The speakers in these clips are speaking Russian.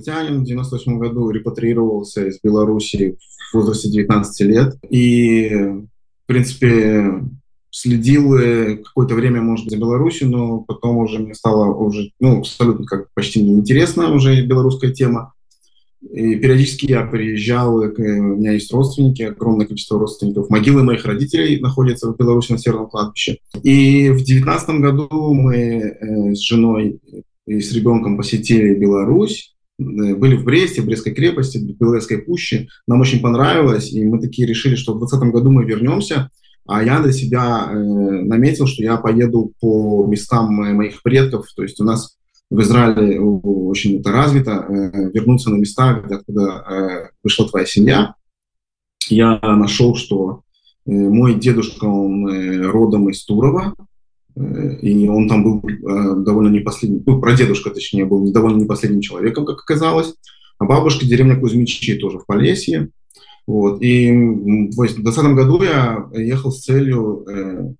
израильтянин в 98 году, репатриировался из Беларуси в возрасте 19 лет. И, в принципе, следил какое-то время, может быть, за Беларусью, но потом уже мне стало уже, ну, абсолютно как почти неинтересна уже белорусская тема. И периодически я приезжал, у меня есть родственники, огромное количество родственников. Могилы моих родителей находятся в Беларуси на Северном кладбище. И в девятнадцатом году мы э, с женой и с ребенком посетили Беларусь, э, были в Бресте, в Брестской крепости, в Белорусской пуще. Нам очень понравилось, и мы такие решили, что в 2020 году мы вернемся. А я для себя э, наметил, что я поеду по местам моих предков. То есть у нас в Израиле очень это развито, э, вернуться на места, откуда э, вышла твоя семья. Я нашел, что э, мой дедушка, он родом из Турова, и он там был довольно не последним, ну, прадедушка, точнее, был довольно не последним человеком, как оказалось. А бабушка деревня Кузьмичи тоже в Полесье. Вот. И в 2020 году я ехал с целью,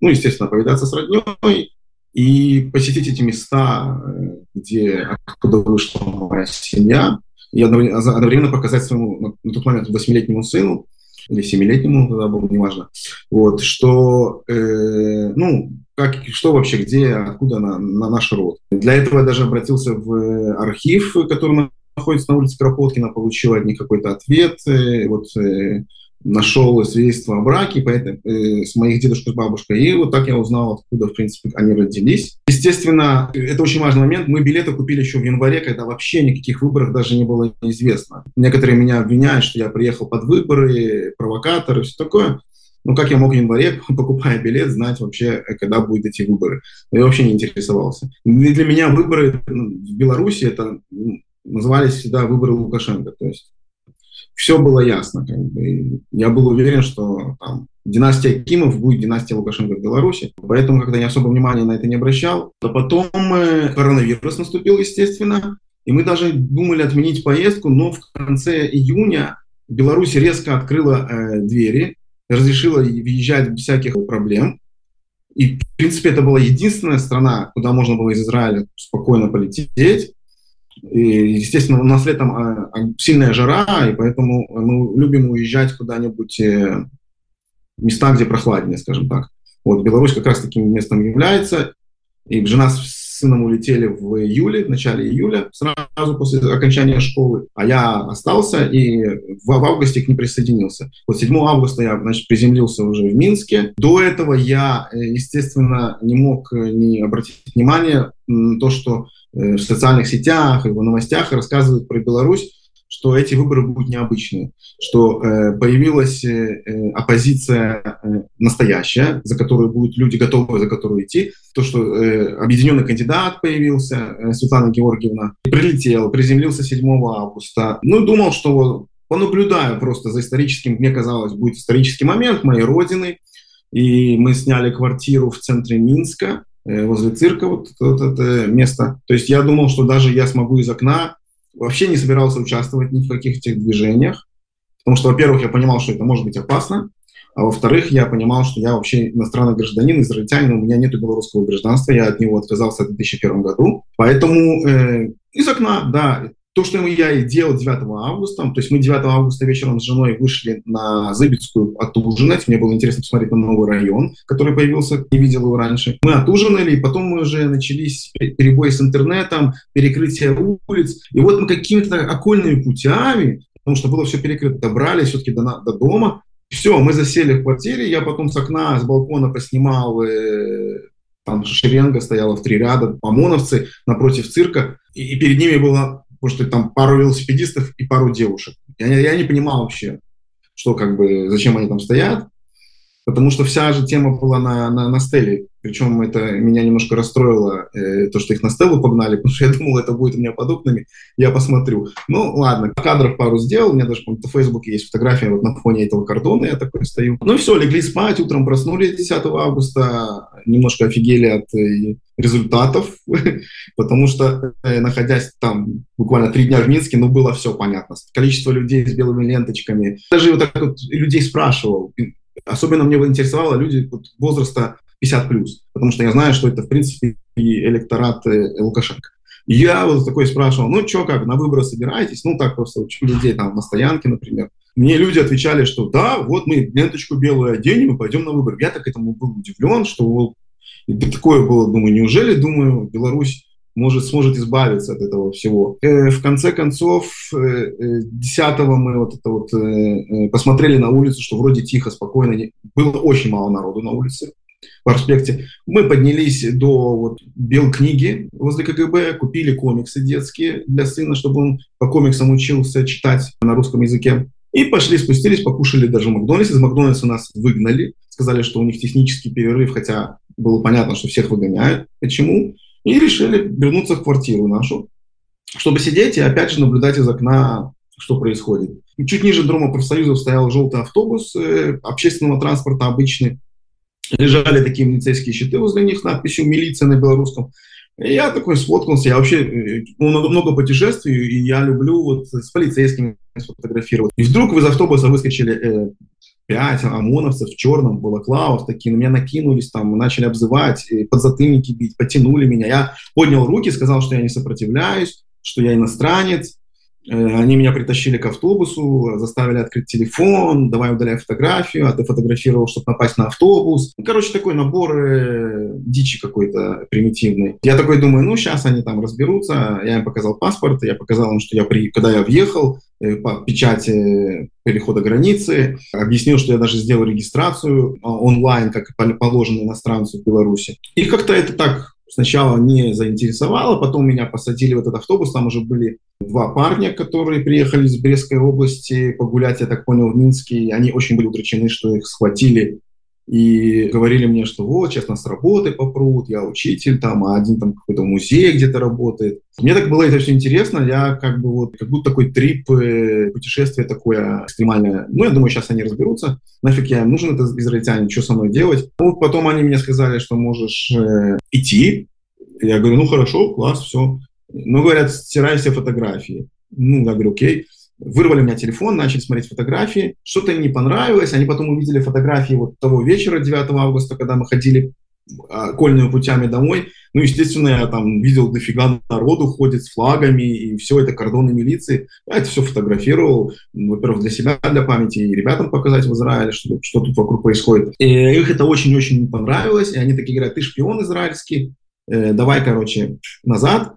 ну, естественно, повидаться с родней, и посетить эти места, э, где откуда вышла моя семья, и одновременно показать своему на тот момент восьмилетнему сыну или семилетнему, тогда было неважно, вот, что, э, ну, как, что вообще, где, откуда на, на наш род. Для этого я даже обратился в архив, который находится на улице Кропоткина, получил от них какой-то ответ, э, вот, э, нашел свидетельство о браке поэтому, э, с моих дедушкой с бабушкой, и вот так я узнал, откуда, в принципе, они родились. Естественно, это очень важный момент. Мы билеты купили еще в январе, когда вообще никаких выборов даже не было известно. Некоторые меня обвиняют, что я приехал под выборы, провокатор и все такое. Ну, как я мог в январе, покупая билет, знать вообще, когда будут эти выборы? Я вообще не интересовался. И для меня выборы ну, в Беларуси это назывались всегда выборы Лукашенко. То есть все было ясно. Как бы. Я был уверен, что там, династия Кимов будет династия Лукашенко в Беларуси. Поэтому как-то не особо внимания на это не обращал. А потом э, коронавирус наступил, естественно. И мы даже думали отменить поездку, но в конце июня Беларусь резко открыла э, двери, разрешила въезжать без всяких проблем. И, в принципе, это была единственная страна, куда можно было из Израиля спокойно полететь. И, естественно, у нас летом а, а, сильная жара, и поэтому мы любим уезжать куда-нибудь э, места, где прохладнее, скажем так. Вот Беларусь как раз таким местом является. И жена с сыном улетели в июле, в начале июля, сразу после окончания школы. А я остался и в, в августе к ним присоединился. Вот 7 августа я, значит, приземлился уже в Минске. До этого я, э, естественно, не мог э, не обратить внимание на то, что в социальных сетях в новостях рассказывают про Беларусь, что эти выборы будут необычные, что э, появилась э, э, оппозиция э, настоящая, за которую будут люди готовы за которую идти, то, что э, объединенный кандидат появился, э, Светлана Георгиевна, прилетел, приземлился 7 августа. Ну, думал, что понаблюдаю просто за историческим, мне казалось, будет исторический момент моей родины, и мы сняли квартиру в центре Минска, Э, возле цирка, вот, вот это место. То есть я думал, что даже я смогу из окна, вообще не собирался участвовать ни в каких этих движениях, потому что, во-первых, я понимал, что это может быть опасно, а во-вторых, я понимал, что я вообще иностранный гражданин, израильтянин, у меня нет белорусского гражданства, я от него отказался в 2001 году. Поэтому э, из окна, да, то, что я и делал 9 августа, то есть мы 9 августа вечером с женой вышли на Зыбицкую отужинать, мне было интересно посмотреть на новый район, который появился, не видел его раньше. Мы отужинали, и потом мы уже начались перебои с интернетом, перекрытие улиц, и вот мы какими-то окольными путями, потому что было все перекрыто, добрались все-таки до, до дома, все, мы засели в квартире, я потом с окна, с балкона поснимал э, там шеренга стояла в три ряда, ОМОНовцы напротив цирка, и, и перед ними было потому что там пару велосипедистов и пару девушек. Я, я не понимал вообще, что как бы, зачем они там стоят, потому что вся же тема была на, на, на стеле. Причем это меня немножко расстроило, э, то, что их на стелу погнали, потому что я думал, это будет у меня под окнами, я посмотрю. Ну, ладно, кадров пару сделал, у меня даже, по-моему, в Фейсбуке есть фотография вот на фоне этого кордона, я такой стою. Ну и все, легли спать, утром проснулись 10 августа, немножко офигели от э, результатов, потому что, э, находясь там буквально три дня в Минске, ну, было все понятно. Количество людей с белыми ленточками. Даже вот так вот людей спрашивал. Особенно мне интересовало люди вот возраста 50 плюс, потому что я знаю, что это, в принципе, и электорат э, Лукашенко. Я вот такой спрашивал, ну что, как, на выборы собираетесь? Ну так просто учу людей там на стоянке, например. Мне люди отвечали, что да, вот мы ленточку белую оденем и пойдем на выборы. Я так этому был удивлен, что такое было, думаю, неужели, думаю, Беларусь может, сможет избавиться от этого всего. Э, в конце концов, э, 10 э, мы вот это вот посмотрели на улицу, что вроде тихо, спокойно, было очень мало народу на улице проспекте. Мы поднялись до вот, Белкниги возле КГБ, купили комиксы детские для сына, чтобы он по комиксам учился читать на русском языке. И пошли, спустились, покушали даже в Макдональдсе. Из Макдональдса нас выгнали. Сказали, что у них технический перерыв, хотя было понятно, что всех выгоняют. Почему? И решили вернуться в квартиру нашу, чтобы сидеть и опять же наблюдать из окна, что происходит. И чуть ниже Дома профсоюзов стоял желтый автобус э, общественного транспорта обычный. Лежали такие милицейские щиты возле них надписью «Милиция» на белорусском. И я такой сфоткался. Я вообще э, много, много путешествую, и я люблю вот с полицейскими сфотографировать. И вдруг из автобуса выскочили э, пять ОМОНовцев в черном, балаклавах такие, на меня накинулись, там, начали обзывать, подзатыльники бить, потянули меня. Я поднял руки, сказал, что я не сопротивляюсь, что я иностранец, Э, они меня притащили к автобусу, заставили открыть телефон, давай удаляй фотографию, а ты фотографировал, чтобы попасть на автобус. Ну, короче, такой набор э, дичи какой-то примитивный. Я такой думаю, ну, сейчас они там разберутся. Я им показал паспорт, я показал им, что я при... когда я въехал, э, по печати перехода границы, объяснил, что я даже сделал регистрацию а, онлайн, как положено иностранцу в Беларуси. И как-то это так сначала не заинтересовало, потом меня посадили в этот автобус, там уже были два парня, которые приехали из Брестской области погулять, я так понял, в Минске, и они очень были удручены, что их схватили и говорили мне, что вот, сейчас нас работы попрут, я учитель там, а один там какой-то музей где-то работает. Мне так было это все интересно, я как бы вот, как будто такой трип, э, путешествие такое экстремальное. Ну, я думаю, сейчас они разберутся, нафиг я им нужен, это израильтянин, что со мной делать. Ну, потом они мне сказали, что можешь э, идти. Я говорю, ну, хорошо, класс, все. Ну, говорят, стирай все фотографии. Ну, я говорю, окей вырвали у меня телефон, начали смотреть фотографии, что-то им не понравилось, они потом увидели фотографии вот того вечера, 9 августа, когда мы ходили а, кольными путями домой. Ну, естественно, я там видел дофига народу ходит с флагами, и все это кордоны милиции. Я это все фотографировал, во-первых, для себя, для памяти, и ребятам показать в Израиле, что, что тут вокруг происходит. И их это очень-очень не понравилось, и они такие говорят, ты шпион израильский, э, давай, короче, назад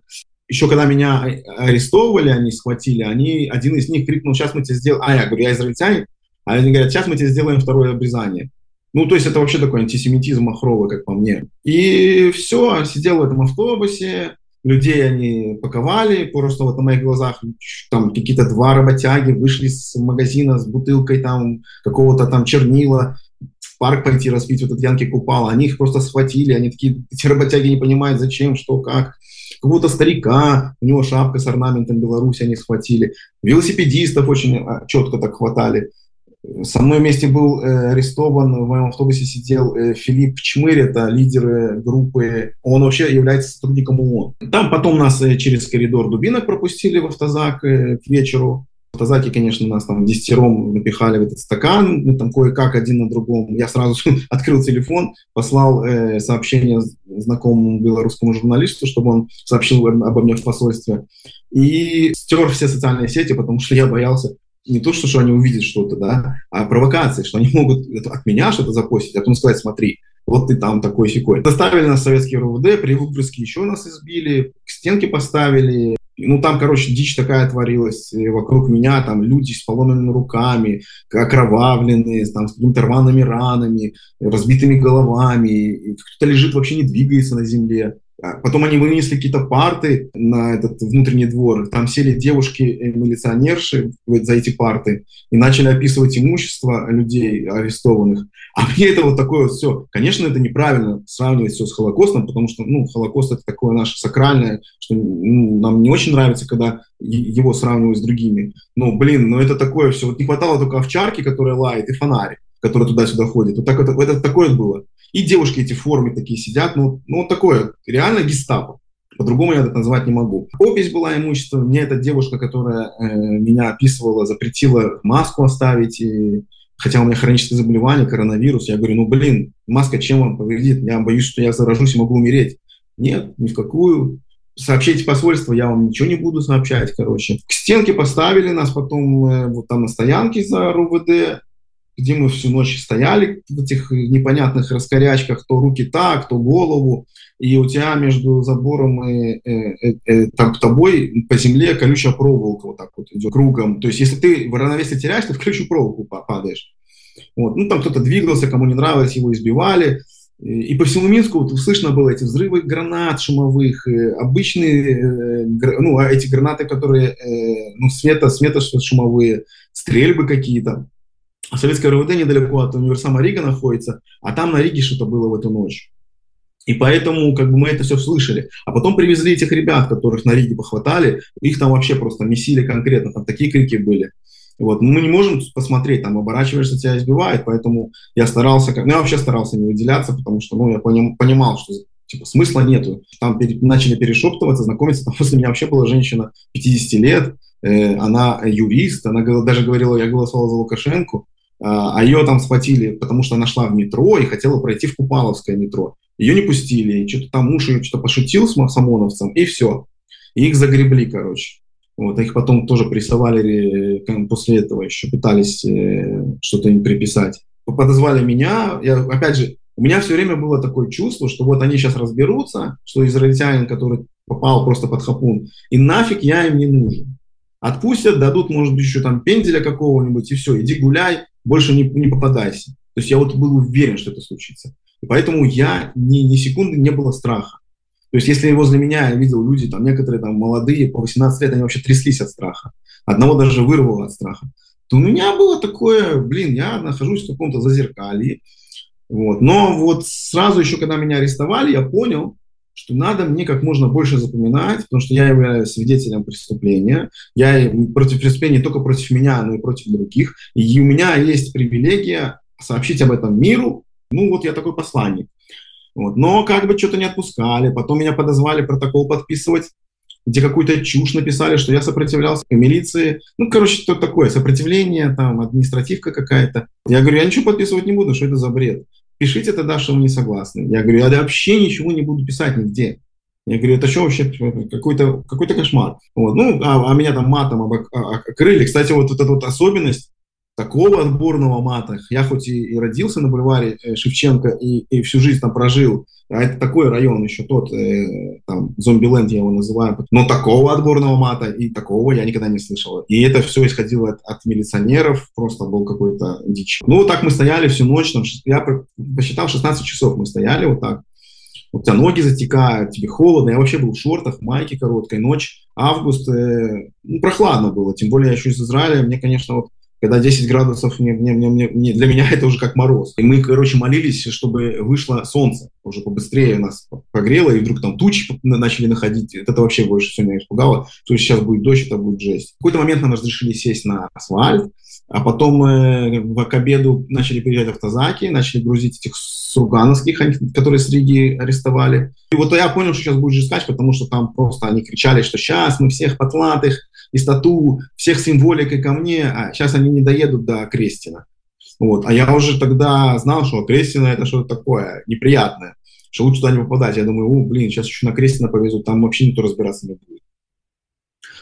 еще когда меня арестовывали, они схватили, они, один из них крикнул, сейчас мы тебе сделаем, а я говорю, я израильтянин, а они говорят, сейчас мы тебе сделаем второе обрезание. Ну, то есть это вообще такой антисемитизм махровый, как по мне. И все, сидел в этом автобусе, людей они паковали, просто вот на моих глазах там какие-то два работяги вышли с магазина с бутылкой там какого-то там чернила, в парк пойти распить вот этот Янки Купала. Они их просто схватили, они такие, эти работяги не понимают, зачем, что, как какого-то старика, у него шапка с орнаментом Беларуси они схватили, велосипедистов очень а, четко так хватали. Со мной вместе был э, арестован, в моем автобусе сидел э, Филипп Чмырь, это лидер э, группы, он вообще является сотрудником ООН. Там потом нас через коридор дубинок пропустили в автозак к вечеру. Автозаке, конечно, нас там десятером напихали в этот стакан, мы там кое-как один на другом. Я сразу открыл телефон, послал э, сообщение знакомому белорусскому журналисту, чтобы он сообщил обо мне в посольстве. И стер все социальные сети, потому что я боялся не то, что, что они увидят что-то, да, а провокации, что они могут от меня что-то запостить, а потом сказать, смотри, вот ты там такой секой. Доставили нас в советский РУВД, при выгрузке еще нас избили, к стенке поставили. Ну, там, короче, дичь такая творилась вокруг меня, там люди с поломанными руками, окровавленные, там, с какими-то рваными ранами, разбитыми головами, кто-то лежит, вообще не двигается на земле. А потом они вынесли какие-то парты на этот внутренний двор. Там сели девушки-милиционерши за эти парты и начали описывать имущество людей арестованных. А мне это вот такое вот все. Конечно, это неправильно сравнивать все с Холокостом, потому что, ну, Холокост это такое наше сакральное, что ну, нам не очень нравится, когда его сравнивают с другими. Но, блин, ну это такое все. Вот не хватало только овчарки, которая лает, и фонарик, который туда-сюда ходит. Вот так это, это такое было. И девушки эти в форме такие сидят, ну, ну такое, реально гестапо. По-другому я это назвать не могу. Опись была имущество. Мне эта девушка, которая э, меня описывала, запретила маску оставить. И, хотя у меня хроническое заболевание, коронавирус. Я говорю, ну блин, маска чем вам повредит? Я боюсь, что я заражусь и могу умереть. Нет, ни в какую. сообщите посольство, я вам ничего не буду сообщать, короче. К стенке поставили нас потом э, вот там на стоянке за РУВД, где мы всю ночь стояли в этих непонятных раскорячках, то руки так, то голову, и у тебя между забором и э, э, э, тобой по земле колючая проволока вот так вот идет кругом. То есть если ты в равновесие теряешь, ты в колючую проволоку падаешь. Вот. Ну, там кто-то двигался, кому не нравилось, его избивали. И по всему Минску вот, слышно было эти взрывы гранат шумовых, э, обычные, э, ну, а эти гранаты, которые, э, ну, света, света шумовые, стрельбы какие-то. А советское РВД недалеко от универсама Рига находится, а там на Риге что-то было в эту ночь. И поэтому как бы мы это все слышали. А потом привезли этих ребят, которых на Риге похватали, их там вообще просто месили конкретно, там такие крики были. Вот. Мы не можем посмотреть, там оборачиваешься, тебя избивает, поэтому я старался, ну я вообще старался не выделяться, потому что ну, я поним, понимал, что типа, смысла нету. Там пере, начали перешептываться, знакомиться, там после меня вообще была женщина 50 лет, э, она юрист, она даже говорила, я голосовала за Лукашенко, а, а ее там схватили, потому что она шла в метро и хотела пройти в Купаловское метро. Ее не пустили, что-то там муж ее что-то пошутил с ОМОНовцем, и все. И их загребли, короче. Вот, их потом тоже прессовали э, после этого, еще пытались э, что-то им приписать. Подозвали меня, я, опять же, у меня все время было такое чувство, что вот они сейчас разберутся, что израильтянин, который попал просто под хапун, и нафиг я им не нужен. Отпустят, дадут, может быть, еще там пенделя какого-нибудь, и все, иди гуляй, больше не, не попадайся. То есть я вот был уверен, что это случится. И поэтому я ни, ни секунды не было страха. То есть если возле меня я видел люди, там некоторые там молодые, по 18 лет, они вообще тряслись от страха. Одного даже вырвало от страха. То у меня было такое, блин, я нахожусь в каком-то зазеркалье. Вот. Но вот сразу еще, когда меня арестовали, я понял, что надо мне как можно больше запоминать, потому что я являюсь свидетелем преступления. Я против преступления только против меня, но и против других. И у меня есть привилегия сообщить об этом миру. Ну вот я такой посланник. Вот. Но как бы что-то не отпускали. Потом меня подозвали протокол подписывать, где какую-то чушь написали, что я сопротивлялся милиции. Ну, короче, что такое, сопротивление, там, административка какая-то. Я говорю, я ничего подписывать не буду, что это за бред? Пишите тогда, что вы не согласны. Я говорю, я вообще ничего не буду писать нигде. Я говорю, это что вообще какой-то какой кошмар? Вот. Ну, а, а меня там матом окрыли. Кстати, вот эта вот особенность такого отборного мата. Я хоть и, и родился на бульваре э, Шевченко и, и всю жизнь там прожил, а это такой район еще тот, э, там, Зомбиленд я его называю, но такого отборного мата и такого я никогда не слышал. И это все исходило от, от милиционеров, просто был какой-то дичь. Ну, вот так мы стояли всю ночь, там, я посчитал 16 часов мы стояли вот так. У тебя ноги затекают, тебе холодно. Я вообще был в шортах, майке короткой, ночь, август, э, ну, прохладно было. Тем более я еще из Израиля. Мне, конечно, вот когда 10 градусов, мне, мне, мне, мне, для меня это уже как мороз. И мы, короче, молились, чтобы вышло солнце, уже побыстрее нас погрело, и вдруг там тучи начали находить. Это вообще больше всего меня испугало, что сейчас будет дождь, это будет жесть. В какой-то момент нам разрешили сесть на асфальт, а потом э, к обеду начали приезжать автозаки, начали грузить этих сургановских, которые с Риги арестовали. И вот я понял, что сейчас будет жескач, потому что там просто они кричали, что сейчас мы всех потлатых, и стату всех символикой ко мне, а сейчас они не доедут до Крестина. Вот. А я уже тогда знал, что Крестина это что-то такое неприятное, что лучше туда не попадать. Я думаю, о, блин, сейчас еще на Крестина повезут, там вообще никто разбираться не будет.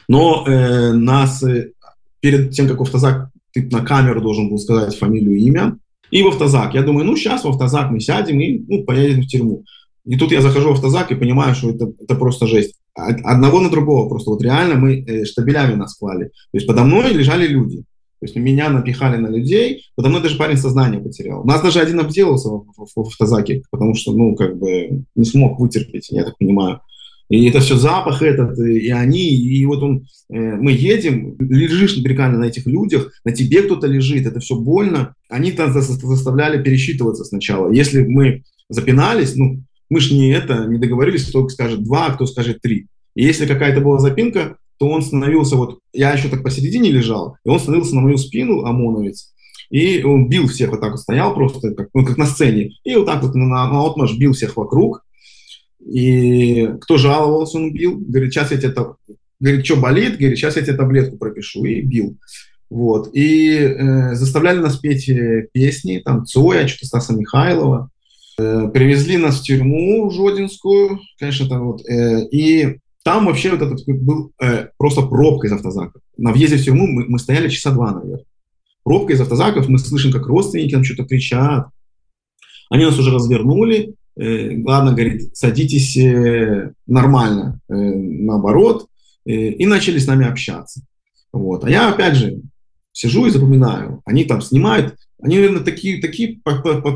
Но э, нас э, перед тем, как в автозак, ты на камеру должен был сказать фамилию, имя, и в автозак. Я думаю, ну сейчас в автозак мы сядем и ну, поедем в тюрьму. И тут я захожу в автозак и понимаю, что это, это просто жесть. Одного на другого просто. Вот реально мы э, штабелями нас клали. То есть подо мной лежали люди. То есть меня напихали на людей, подо мной даже парень сознание потерял. У нас даже один обделался в, в, в автозаке, потому что, ну, как бы не смог вытерпеть, я так понимаю. И это все запах этот, и они, и вот он, э, мы едем, лежишь напрекально на этих людях, на тебе кто-то лежит, это все больно. Они там заставляли пересчитываться сначала. Если мы запинались, ну, мы же не это, не договорились, кто скажет два, а кто скажет три. И если какая-то была запинка, то он становился вот, я еще так посередине лежал, и он становился на мою спину, ОМОНовец, и он бил всех, вот так вот стоял просто, как, ну, как на сцене, и вот так вот на, на отмаш бил всех вокруг, и кто жаловался, он бил, говорит, сейчас я тебе, говорит, что болит, говорит, сейчас я тебе таблетку пропишу, и бил. Вот. И э, заставляли нас петь э, песни, там, Цоя, что-то Стаса Михайлова, привезли нас в тюрьму Жодинскую, конечно, там вот, э, и там вообще вот этот был э, просто пробка из автозаков. На въезде в тюрьму мы, мы стояли часа два, наверное. Пробка из автозаков, мы слышим, как родственники нам что-то кричат. Они нас уже развернули. Э, ладно, говорит, садитесь э, нормально, э, наоборот. Э, и начали с нами общаться. Вот. А я, опять же, сижу и запоминаю. Они там снимают, они, наверное, такие, такие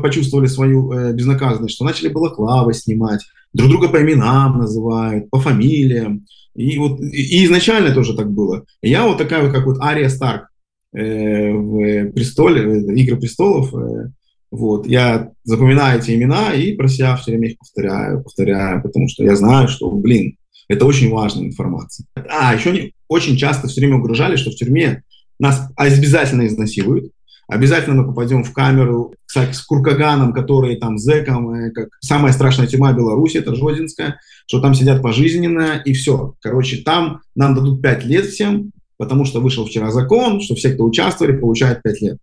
почувствовали свою э, безнаказанность, что начали балаклавы снимать, друг друга по именам называют, по фамилиям. И, вот, и изначально тоже так было. Я вот такая, как вот Ария Старк э, в «Престоле», «Игры престолов», э, вот, я запоминаю эти имена и про себя все время их повторяю, повторяю, потому что я знаю, что, блин, это очень важная информация. А, еще не, очень часто все время угрожали, что в тюрьме нас обязательно изнасилуют, обязательно мы попадем в камеру кстати, с Куркаганом, который там зэком, как самая страшная тюрьма Беларуси, это Жодинская, что там сидят пожизненно, и все. Короче, там нам дадут 5 лет всем, потому что вышел вчера закон, что все, кто участвовали, получают 5 лет.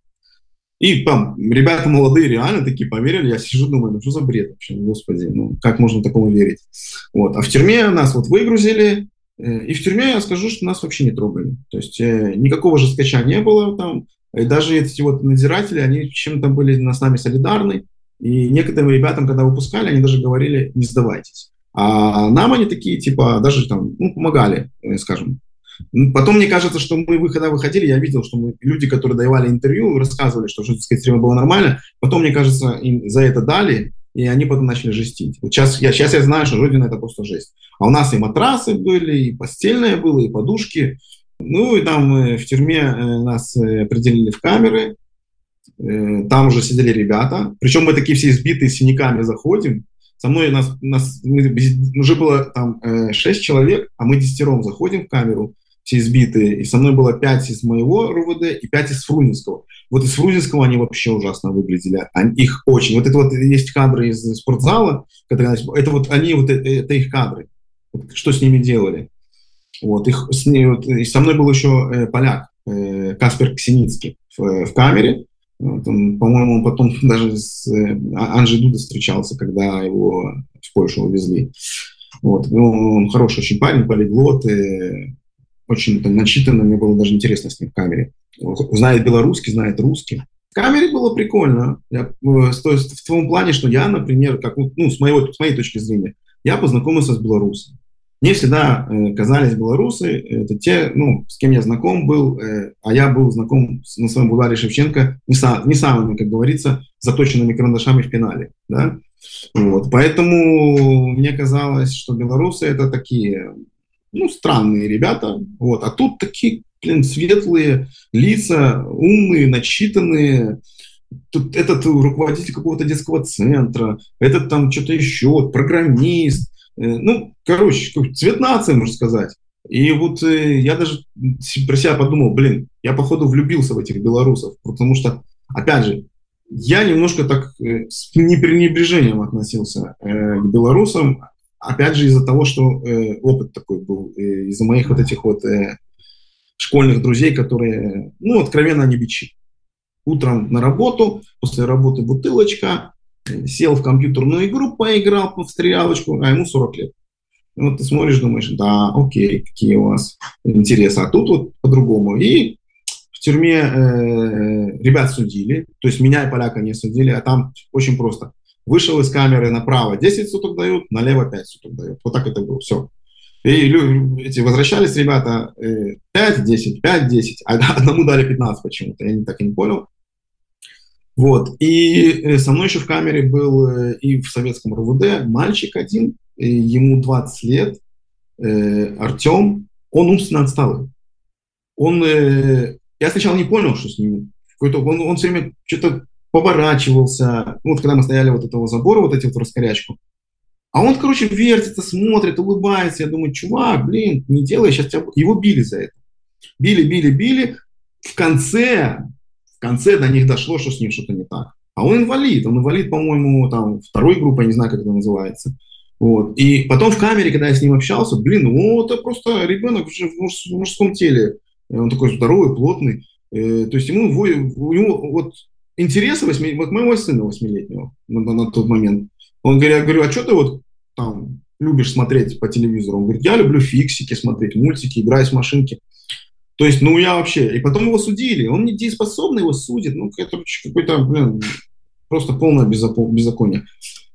И там ребята молодые реально такие поверили, я сижу, думаю, ну что за бред вообще, господи, ну как можно такому верить? Вот. А в тюрьме нас вот выгрузили, э, и в тюрьме я скажу, что нас вообще не трогали. То есть э, никакого жесткача не было там. И даже эти вот надзиратели, они чем-то были с нами солидарны. И некоторым ребятам, когда выпускали, они даже говорили, не сдавайтесь. А нам они такие, типа, даже там, ну, помогали, э, скажем. Потом мне кажется, что мы, когда выходили, я видел, что мы, люди, которые давали интервью, рассказывали, что жесткая тюрьма была нормально. Потом, мне кажется, им за это дали, и они потом начали жестить. Вот сейчас, я, сейчас я знаю, что Родина – это просто жесть. А у нас и матрасы были, и постельное было, и подушки. Ну, и там мы в тюрьме э, нас э, определили в камеры. Э, там уже сидели ребята. Причем мы такие все избитые синяками заходим. Со мной нас, нас уже было там шесть человек, а мы десятером заходим в камеру, все избитые. И со мной было пять из моего РУВД и пять из Фрунзенского. Вот из Фрунзенского они вообще ужасно выглядели. Они, их очень. Вот это вот есть кадры из спортзала, которые, это вот они, вот это, это их кадры. Что с ними делали. Вот, их, с вот, и со мной был еще э, поляк, э, Каспер Ксеницкий в, в камере. Вот он, по-моему, он потом даже с э, а, Анжей Дуда встречался, когда его в Польшу увезли. Вот. Ну, он хороший очень парень, полиглот, э, очень там, начитанный, мне было даже интересно с ним в камере. Знает белорусский, знает русский. В камере было прикольно. Я, то есть в том плане, что я, например, как, ну, с, моего, с моей точки зрения, я познакомился с белорусом. Мне всегда э, казались белорусы, это те, ну, с кем я знаком был, э, а я был знаком с, на своем бульваре Шевченко не, са, не самыми, как говорится, заточенными карандашами в пенале, да. Вот. Поэтому мне казалось, что белорусы это такие, ну, странные ребята, вот. А тут такие, блин, светлые лица, умные, начитанные, тут этот руководитель какого-то детского центра, этот там что-то еще, программист, Э, ну, короче, цвет нации, можно сказать. И вот э, я даже про себя подумал, блин, я, походу, влюбился в этих белорусов, потому что, опять же, я немножко так э, с непренебрежением относился э, к белорусам, опять же, из-за того, что э, опыт такой был, э, из-за моих вот этих вот э, школьных друзей, которые, ну, откровенно не бичи. Утром на работу, после работы бутылочка, сел в компьютерную игру, поиграл в стрелялочку, а ему 40 лет. Вот ты смотришь, думаешь, да, окей, какие у вас интересы. А тут вот по-другому. И в тюрьме э, ребят судили, то есть меня и поляка не судили, а там очень просто. Вышел из камеры направо 10 суток дают, налево 5 суток дают. Вот так это было, все. И эти возвращались ребята э, 5, 10, 5, 10, а одному дали 15 почему-то, я не, так и не понял. Вот. И э, со мной еще в камере был э, и в советском РУВД мальчик один, ему 20 лет, э, Артем, он умственно отсталый. Он, я сначала не понял, что с ним. Какой-то, он, он все время что-то поворачивался. Ну, вот когда мы стояли вот этого забора, вот эти вот раскорячку. А он, короче, вертится, смотрит, улыбается. Я думаю, чувак, блин, не делай, сейчас тебя... Его били за это. Били, били, били. В конце конце до них дошло, что с ним что-то не так. А он инвалид, он инвалид, по-моему, там, второй группы, я не знаю, как это называется. Вот. И потом в камере, когда я с ним общался, блин, ну это просто ребенок в мужском теле. Он такой здоровый, плотный. Э, то есть ему, у него вот интересы 8, вот моего сына восьмилетнего на, на, на тот момент. Он говорит, я говорю, а что ты вот там любишь смотреть по телевизору? Он говорит, я люблю фиксики смотреть, мультики, играть в машинки. То есть, ну, я вообще... И потом его судили. Он недееспособный, его судит. Ну, это какой-то, блин, просто полное беззаконие.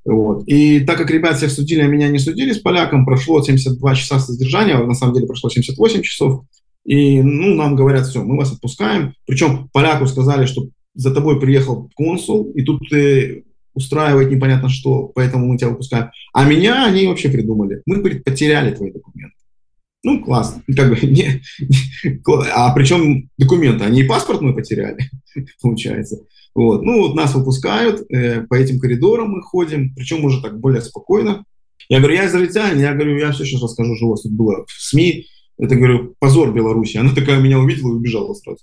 Вот. И так как ребят всех судили, а меня не судили с поляком, прошло 72 часа содержания, на самом деле прошло 78 часов, и ну, нам говорят, все, мы вас отпускаем. Причем поляку сказали, что за тобой приехал консул, и тут ты устраивает непонятно что, поэтому мы тебя выпускаем. А меня они вообще придумали. Мы потеряли твои документы. Ну, классно. Как бы, не, а причем документы, они и паспорт мы потеряли, получается. Вот. Ну, вот нас выпускают, э, по этим коридорам мы ходим, причем уже так более спокойно. Я говорю, я израильтянин, я говорю, я все сейчас расскажу, что у вас тут было в СМИ. Это, говорю, позор Беларуси. Она такая меня увидела и убежала сразу.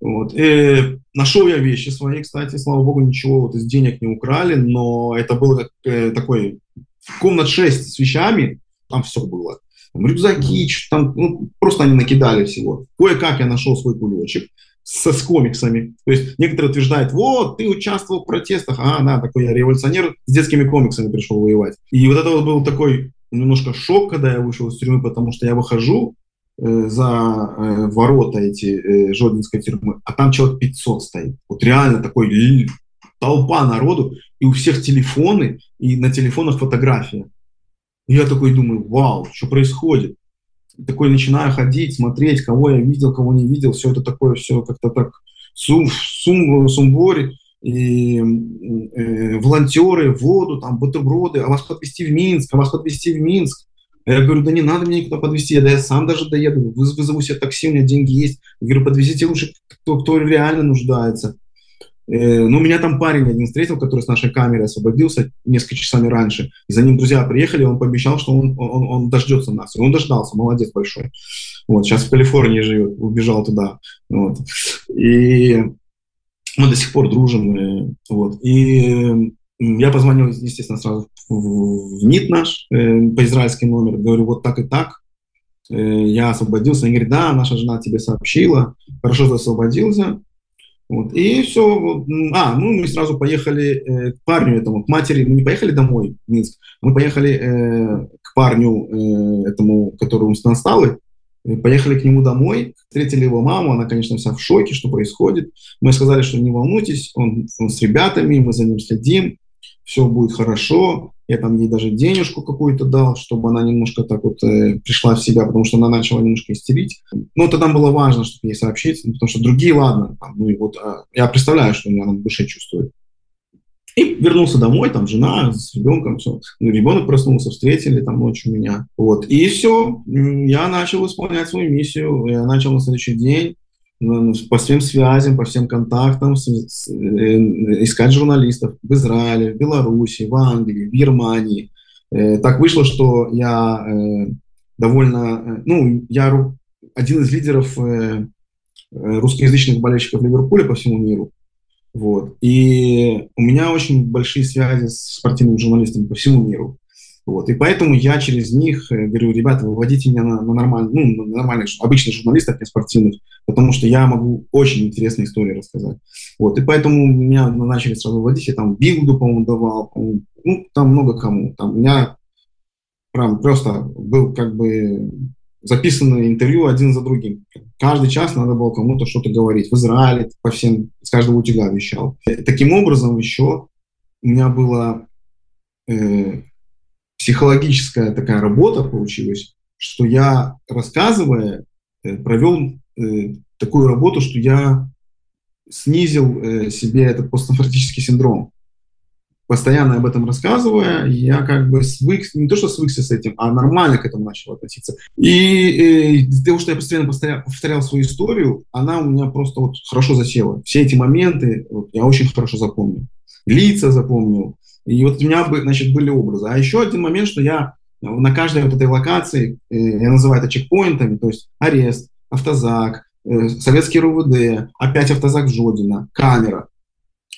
Вот. И э, нашел я вещи свои, кстати, слава богу, ничего вот из денег не украли, но это было как, э, такой комнат 6 с вещами, там все было. Там рюкзаки, там, ну, просто они накидали всего. Кое-как я нашел свой кулечек со, с комиксами. То есть некоторые утверждают, вот, ты участвовал в протестах, а, да, такой я революционер, с детскими комиксами пришел воевать. И вот это вот был такой немножко шок, когда я вышел из тюрьмы, потому что я выхожу, Э, за э, ворота эти э, Жодинской тюрьмы, а там человек 500 стоит. Вот реально такой толпа народу, и у всех телефоны, и на телефонах фотография. И я такой думаю, вау, что происходит? И такой начинаю ходить, смотреть, кого я видел, кого не видел, все это такое, все как-то так сум, сум, сумбуре, и э, волонтеры, воду, там, бутерброды, а вас подвести в Минск, а вас подвести в Минск. Я говорю, да не надо мне никуда подвезти, да я сам даже доеду, вызову себе такси, у меня деньги есть. Я говорю, подвезите лучше, кто, кто реально нуждается. Э, ну, меня там парень один встретил, который с нашей камеры освободился несколько часами раньше. И за ним друзья приехали, он пообещал, что он, он, он дождется нас. И он дождался, молодец большой. Вот, сейчас в Калифорнии живет, убежал туда. Вот. И мы до сих пор дружим. Э, вот. И я позвонил, естественно, сразу в НИТ наш, э, по израильский номер, говорю, вот так и так, я освободился. Они говорят, да, наша жена тебе сообщила, хорошо, что освободился. Вот, и все. А, ну мы сразу поехали э, к парню этому, к матери. Мы не поехали домой в Минск, мы поехали э, к парню э, этому, который у нас настал, Поехали к нему домой, встретили его маму, она, конечно, вся в шоке, что происходит. Мы сказали, что не волнуйтесь, он, он с ребятами, мы за ним следим все будет хорошо. Я там ей даже денежку какую-то дал, чтобы она немножко так вот э, пришла в себя, потому что она начала немножко истерить. Но это нам было важно, чтобы ей сообщить, потому что другие, ладно, там, ну и вот а, я представляю, что она в душе чувствует. И вернулся домой, там жена с ребенком, все. Ну, ребенок проснулся, встретили там ночью меня. Вот. И все, я начал исполнять свою миссию. Я начал на следующий день ну, ну, по всем связям, по всем контактам с, с, э, искать журналистов в Израиле, в Беларуси, в Англии, в Германии. Э, так вышло, что я э, довольно, э, ну, я один из лидеров э, э, русскоязычных болельщиков Ливерпуля по всему миру. Вот. И у меня очень большие связи с спортивными журналистами по всему миру. Вот. И поэтому я через них э, говорю, ребята, выводите меня на, на, нормальных, ну, на нормальных, обычных журналистов, не спортивных, потому что я могу очень интересные истории рассказать. Вот. И поэтому меня начали сразу выводить, я там Билду, по-моему, давал, ну, там много кому. Там у меня прям просто был как бы записаны интервью один за другим. Каждый час надо было кому-то что-то говорить. В Израиле по всем, с каждого утюга вещал. Таким образом еще у меня было э, психологическая такая работа получилась, что я, рассказывая, э, провел э, такую работу, что я снизил э, себе этот посттравматический синдром. Постоянно об этом рассказывая, я как бы свык, не то что свыкся с этим, а нормально к этому начал относиться. И из-за того, что я постоянно повторял, повторял свою историю, она у меня просто вот хорошо засела. Все эти моменты вот, я очень хорошо запомнил. Лица запомнил, и вот у меня, значит, были образы. А еще один момент, что я на каждой вот этой локации, э, я называю это чекпоинтами, то есть арест, автозак, э, советский РУВД, опять автозак Жодина, камера.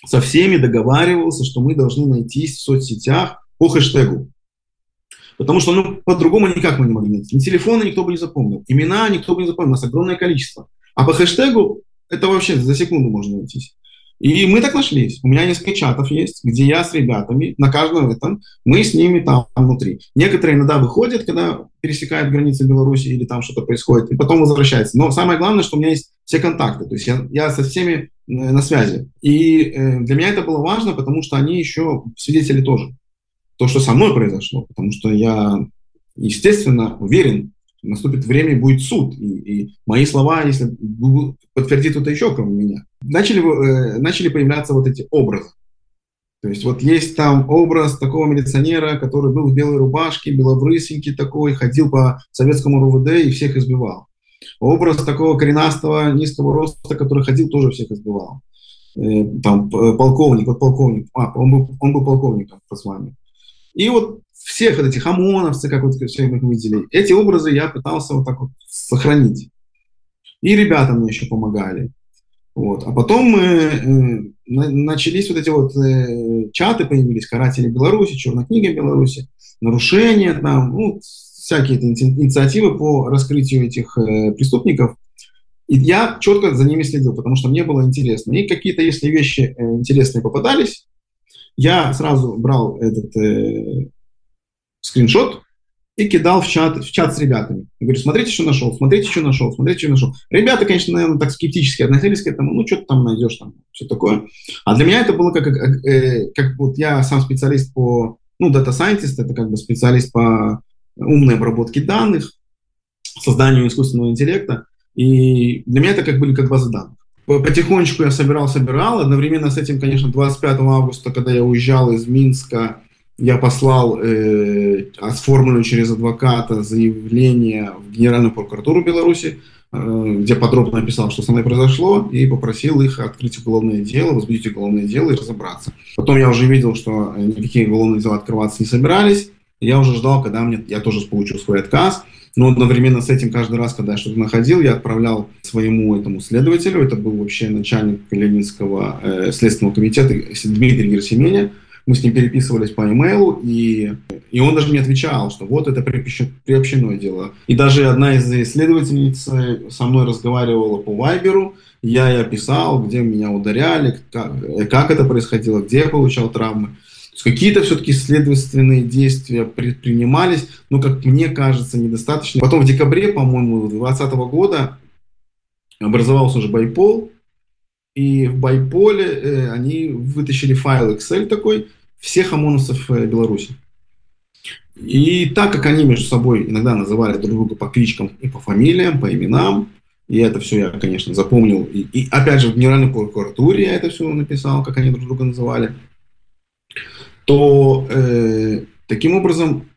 Со всеми договаривался, что мы должны найтись в соцсетях по хэштегу. Потому что ну, по-другому никак мы не могли найти. Ни телефона никто бы не запомнил, имена никто бы не запомнил, у нас огромное количество. А по хэштегу это вообще за секунду можно найтись. И мы так нашлись. У меня несколько чатов есть, где я с ребятами, на каждом этом, мы с ними там внутри. Некоторые иногда выходят, когда пересекают границы Беларуси или там что-то происходит, и потом возвращаются. Но самое главное, что у меня есть все контакты, то есть я, я со всеми э, на связи. И э, для меня это было важно, потому что они еще свидетели тоже. То, что со мной произошло, потому что я, естественно, уверен, наступит время, будет суд. И, и мои слова, если подтвердит кто-то еще, кроме меня. Начали, э, начали появляться вот эти образы. То есть вот есть там образ такого милиционера, который был в белой рубашке, белобрысенький такой, ходил по советскому РУВД и всех избивал. Образ такого коренастого, низкого роста, который ходил, тоже всех избивал. Э, там полковник, вот полковник, а, он был, он был полковником по званию. И вот всех вот этих ОМОНовцы, как вот все мы видели, эти образы я пытался вот так вот сохранить. И ребята мне еще помогали. Вот. А потом мы, э, начались вот эти вот э, чаты, появились «Каратели Беларуси», «Черная книга Беларуси», нарушения там, ну, всякие инициативы по раскрытию этих э, преступников. И я четко за ними следил, потому что мне было интересно. И какие-то, если вещи э, интересные попадались, я сразу брал этот э, скриншот и кидал в чат, в чат с ребятами. Я говорю, смотрите, что нашел, смотрите, что нашел, смотрите, что нашел. Ребята, конечно, наверное, так скептически относились к этому, ну, что ты там найдешь, там, все такое. А для меня это было как, э, как вот я сам специалист по, ну, дата scientist, это как бы специалист по умной обработке данных, созданию искусственного интеллекта, и для меня это как были как базы данных. Потихонечку я собирал, собирал. Одновременно с этим, конечно, 25 августа, когда я уезжал из Минска, я послал э, оформленное через адвоката заявление в Генеральную прокуратуру Беларуси, э, где подробно описал, что со мной произошло, и попросил их открыть уголовное дело, возбудить уголовное дело и разобраться. Потом я уже видел, что никакие уголовные дела открываться не собирались. Я уже ждал, когда мне, я тоже получу свой отказ. Но одновременно с этим каждый раз, когда я что-то находил, я отправлял своему этому следователю, это был вообще начальник Ленинского э, следственного комитета Дмитрий Герсименя, мы с ним переписывались по имейлу, и, и он даже мне отвечал, что вот это приобщенное дело. И даже одна из исследовательниц со мной разговаривала по Вайберу, я ей описал, где меня ударяли, как, как это происходило, где я получал травмы. Какие-то все-таки следственные действия предпринимались, но, как мне кажется, недостаточно. Потом в декабре, по-моему, 2020 года образовался уже байпол, и в байполе э, они вытащили файл Excel такой, всех ОМОНовцев э, Беларуси. И так как они между собой иногда называли друг друга по кличкам и по фамилиям, по именам, и это все я, конечно, запомнил. И, и опять же, в Генеральной прокуратуре я это все написал, как они друг друга называли. То э, таким образом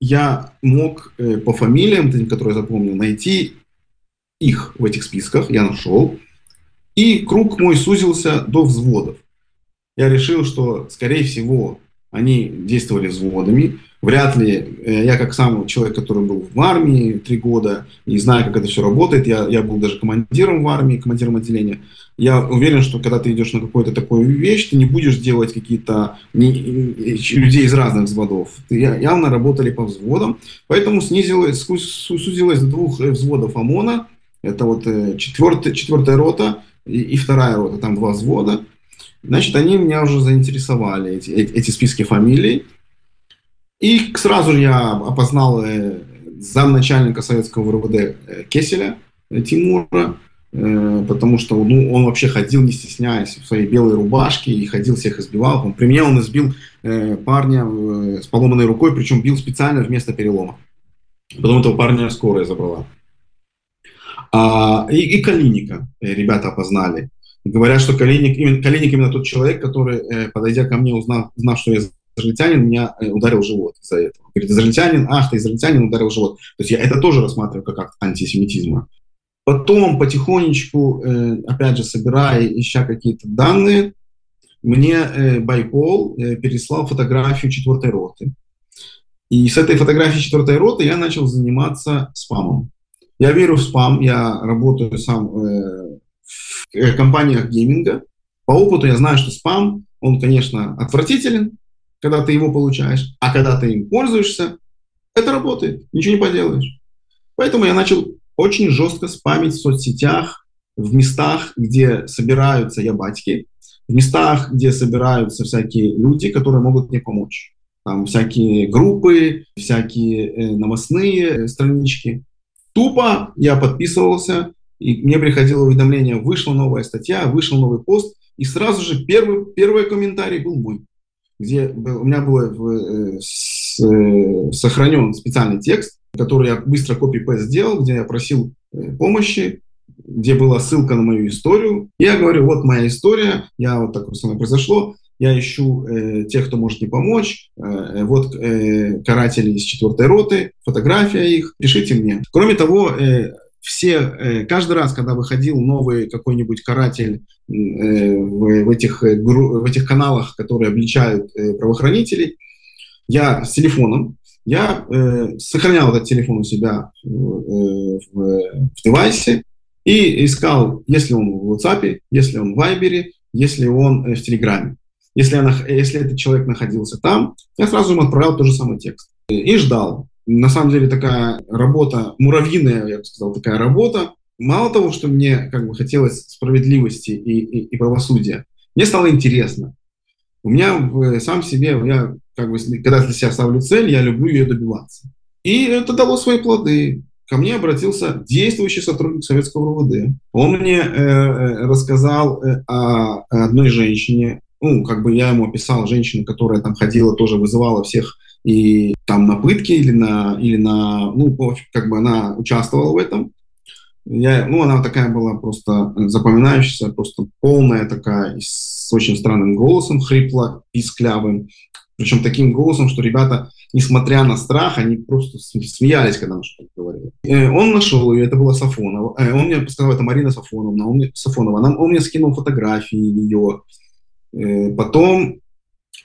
я мог э, по фамилиям, которые я запомнил, найти их в этих списках. Я нашел. И круг мой сузился до взводов я решил, что, скорее всего, они действовали взводами. Вряд ли э, я, как сам человек, который был в армии три года, не знаю, как это все работает, я, я был даже командиром в армии, командиром отделения, я уверен, что когда ты идешь на какую-то такую вещь, ты не будешь делать какие-то людей из разных взводов. Ты явно работали по взводам, поэтому снизилось, сузилось до двух э, взводов ОМОНа, это вот э, четвертая, четвертая рота и, и вторая рота, там два взвода. Значит, они меня уже заинтересовали, эти, эти списки фамилий. И сразу я опознал э, замначальника советского РВД э, Кеселя э, Тимура, э, потому что ну, он вообще ходил, не стесняясь, в своей белой рубашке и ходил, всех избивал. Он, при мне он избил э, парня э, с поломанной рукой, причем бил специально вместо перелома. Потом этого парня скорая забрала. А, и, и Калиника э, ребята опознали. Говорят, что Калиник именно, Калиник именно тот человек, который, э, подойдя ко мне, узнав, узнав, что я израильтянин, меня э, ударил в живот из-за этого. Говорит, израильтянин, ах, ты израильтянин, ударил в живот. То есть я это тоже рассматриваю как акт антисемитизма. Потом потихонечку, э, опять же, собирая, ища какие-то данные, мне Байпол переслал фотографию четвертой роты. И с этой фотографией четвертой роты я начал заниматься спамом. Я верю в спам, я работаю сам компаниях гейминга. По опыту я знаю, что спам, он, конечно, отвратителен, когда ты его получаешь, а когда ты им пользуешься, это работает, ничего не поделаешь. Поэтому я начал очень жестко спамить в соцсетях, в местах, где собираются ябатьки. в местах, где собираются всякие люди, которые могут мне помочь. Там всякие группы, всякие э, новостные э, странички. Тупо я подписывался, и мне приходило уведомление, вышла новая статья, вышел новый пост, и сразу же первый, первый комментарий был мой, где у меня был э, э, сохранен специальный текст, который я быстро копи-пест сделал, где я просил э, помощи, где была ссылка на мою историю. Я говорю, вот моя история, я вот так со мной произошло, я ищу э, тех, кто может мне помочь. Э, вот э, каратели из четвертой роты, фотография их, пишите мне. Кроме того, э, все, э, каждый раз, когда выходил новый какой-нибудь каратель э, в, этих, э, в этих каналах, которые обличают правоохранителей, я с телефоном, я сохранял этот телефон у себя в, в девайсе и искал, если он в WhatsApp, если он в Viber, если он в Телеграме. Если, я, если этот человек находился там, я сразу ему отправлял тот же самый текст. И ждал. На самом деле такая работа, муравьиная, я бы сказал, такая работа. Мало того, что мне как бы хотелось справедливости и, и, и правосудия, мне стало интересно. У меня сам себе, я как бы, когда для себя ставлю цель, я люблю ее добиваться. И это дало свои плоды. Ко мне обратился действующий сотрудник советского РУВД. Он мне э, э, рассказал э, о одной женщине, ну, как бы я ему описал женщину, которая там ходила, тоже вызывала всех и там на пытки или на, или на, ну, как бы она участвовала в этом. Я, ну, она такая была просто запоминающаяся, просто полная такая, с очень странным голосом, хрипло, писклявым. Причем таким голосом, что ребята, несмотря на страх, они просто смеялись, когда он что-то говорил. Э, он нашел ее, это была Сафонова. Э, он мне сказал, это Марина Сафоновна. Он мне, Сафонова. Он мне скинул фотографии ее. Э, потом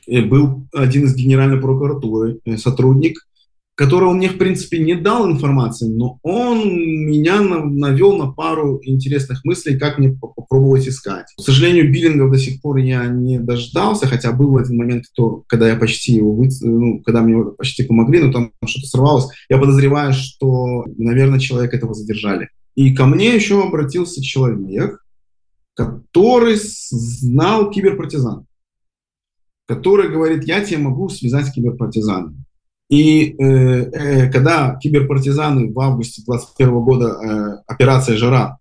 был один из генеральной прокуратуры э, сотрудник, которого мне, в принципе, не дал информации, но он меня навел на пару интересных мыслей, как мне попробовать искать. К сожалению, биллингов до сих пор я не дождался, хотя был один момент, то, когда я почти его вы... ну, когда мне почти помогли, но там что-то сорвалось. Я подозреваю, что, наверное, человека этого задержали. И ко мне еще обратился человек, который знал киберпартизан, который говорит, я тебе могу связать с киберпартизанами. И э, э, когда киберпартизаны в августе 2021 года, э, операция «Жара»,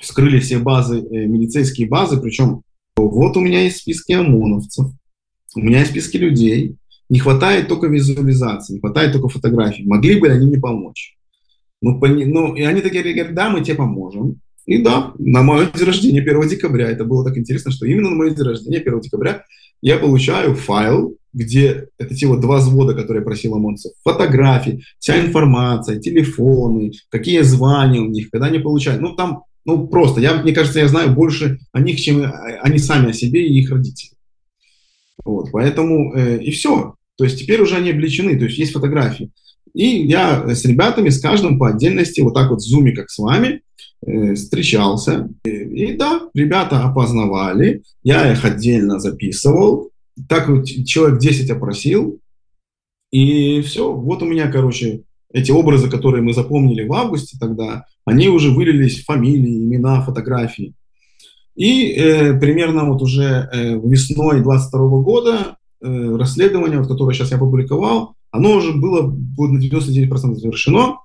вскрыли все базы, э, милицейские базы, причем вот у меня есть списки ОМОНовцев, у меня есть списки людей, не хватает только визуализации, не хватает только фотографий. Могли бы они мне помочь? Ну, пони, ну, и они такие говорят, да, мы тебе поможем. И да, на мое день рождения 1 декабря, это было так интересно, что именно на мое день рождения 1 декабря я получаю файл, где это те вот два взвода, которые просил ОМОНцев, фотографии, вся информация, телефоны, какие звания у них, когда они получают. Ну, там, ну, просто, я, мне кажется, я знаю больше о них, чем они сами о себе и их родители. Вот, поэтому э, и все. То есть теперь уже они обличены, то есть есть фотографии. И я с ребятами, с каждым по отдельности, вот так вот в зуме, как с вами, встречался. И, да, ребята опознавали, я их отдельно записывал. Так вот человек 10 опросил. И все, вот у меня, короче, эти образы, которые мы запомнили в августе тогда, они уже вылились в фамилии, имена, фотографии. И э, примерно вот уже э, весной 22 года э, расследование, вот, которое сейчас я опубликовал, оно уже было, было на 99% завершено.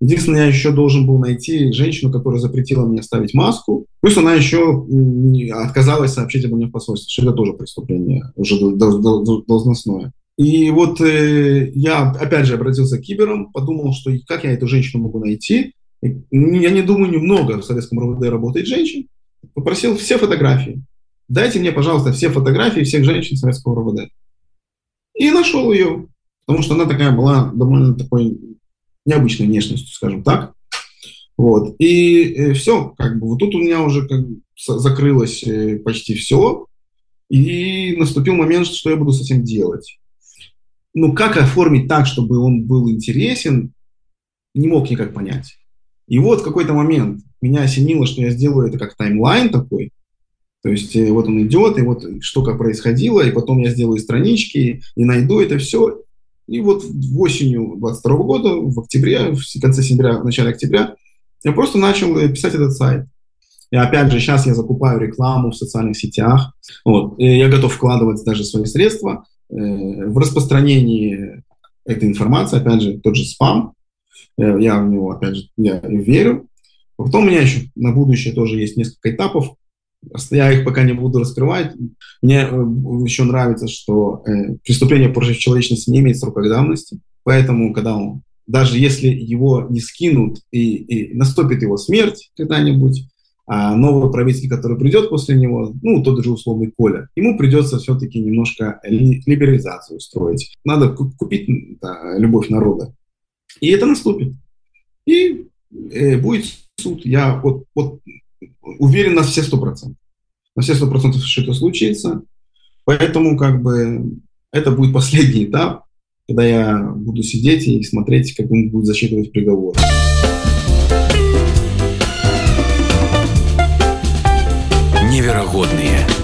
Единственное, я еще должен был найти женщину, которая запретила мне ставить маску. Плюс она еще отказалась сообщить обо мне в посольстве, что это тоже преступление, уже должностное. И вот э, я, опять же, обратился к киберам, подумал, что как я эту женщину могу найти. Я не думаю, немного в советском РВД работает женщин. Попросил все фотографии. Дайте мне, пожалуйста, все фотографии всех женщин советского РВД. И нашел ее, потому что она такая была довольно такой необычной внешностью, скажем так. Вот. И э, все, как бы, вот тут у меня уже как бы закрылось э, почти все, и наступил момент, что я буду с этим делать. Ну, как оформить так, чтобы он был интересен, не мог никак понять. И вот в какой-то момент меня осенило, что я сделаю это как таймлайн такой, то есть э, вот он идет, и вот что как происходило, и потом я сделаю странички, и найду это все, и вот осенью 22 года, в октябре, в конце сентября, в начале октября, я просто начал э, писать этот сайт. И опять же, сейчас я закупаю рекламу в социальных сетях. Вот. Я готов вкладывать даже свои средства э, в распространении этой информации. Опять же, тот же спам. Э, я в него, опять же, я верю. Потом у меня еще на будущее тоже есть несколько этапов. Я их пока не буду раскрывать. Мне э, еще нравится, что э, преступление против человечности не имеет срока давности. Поэтому, когда он, даже если его не скинут и, и наступит его смерть когда-нибудь, а новый правитель, который придет после него, ну, тот же условный Коля, ему придется все-таки немножко либерализацию устроить. Надо купить да, любовь народа. И это наступит. И э, будет суд. Я вот, вот уверен на все сто процентов. На все сто процентов, что это случится. Поэтому как бы это будет последний этап, когда я буду сидеть и смотреть, как он будет засчитывать приговор. Невероятные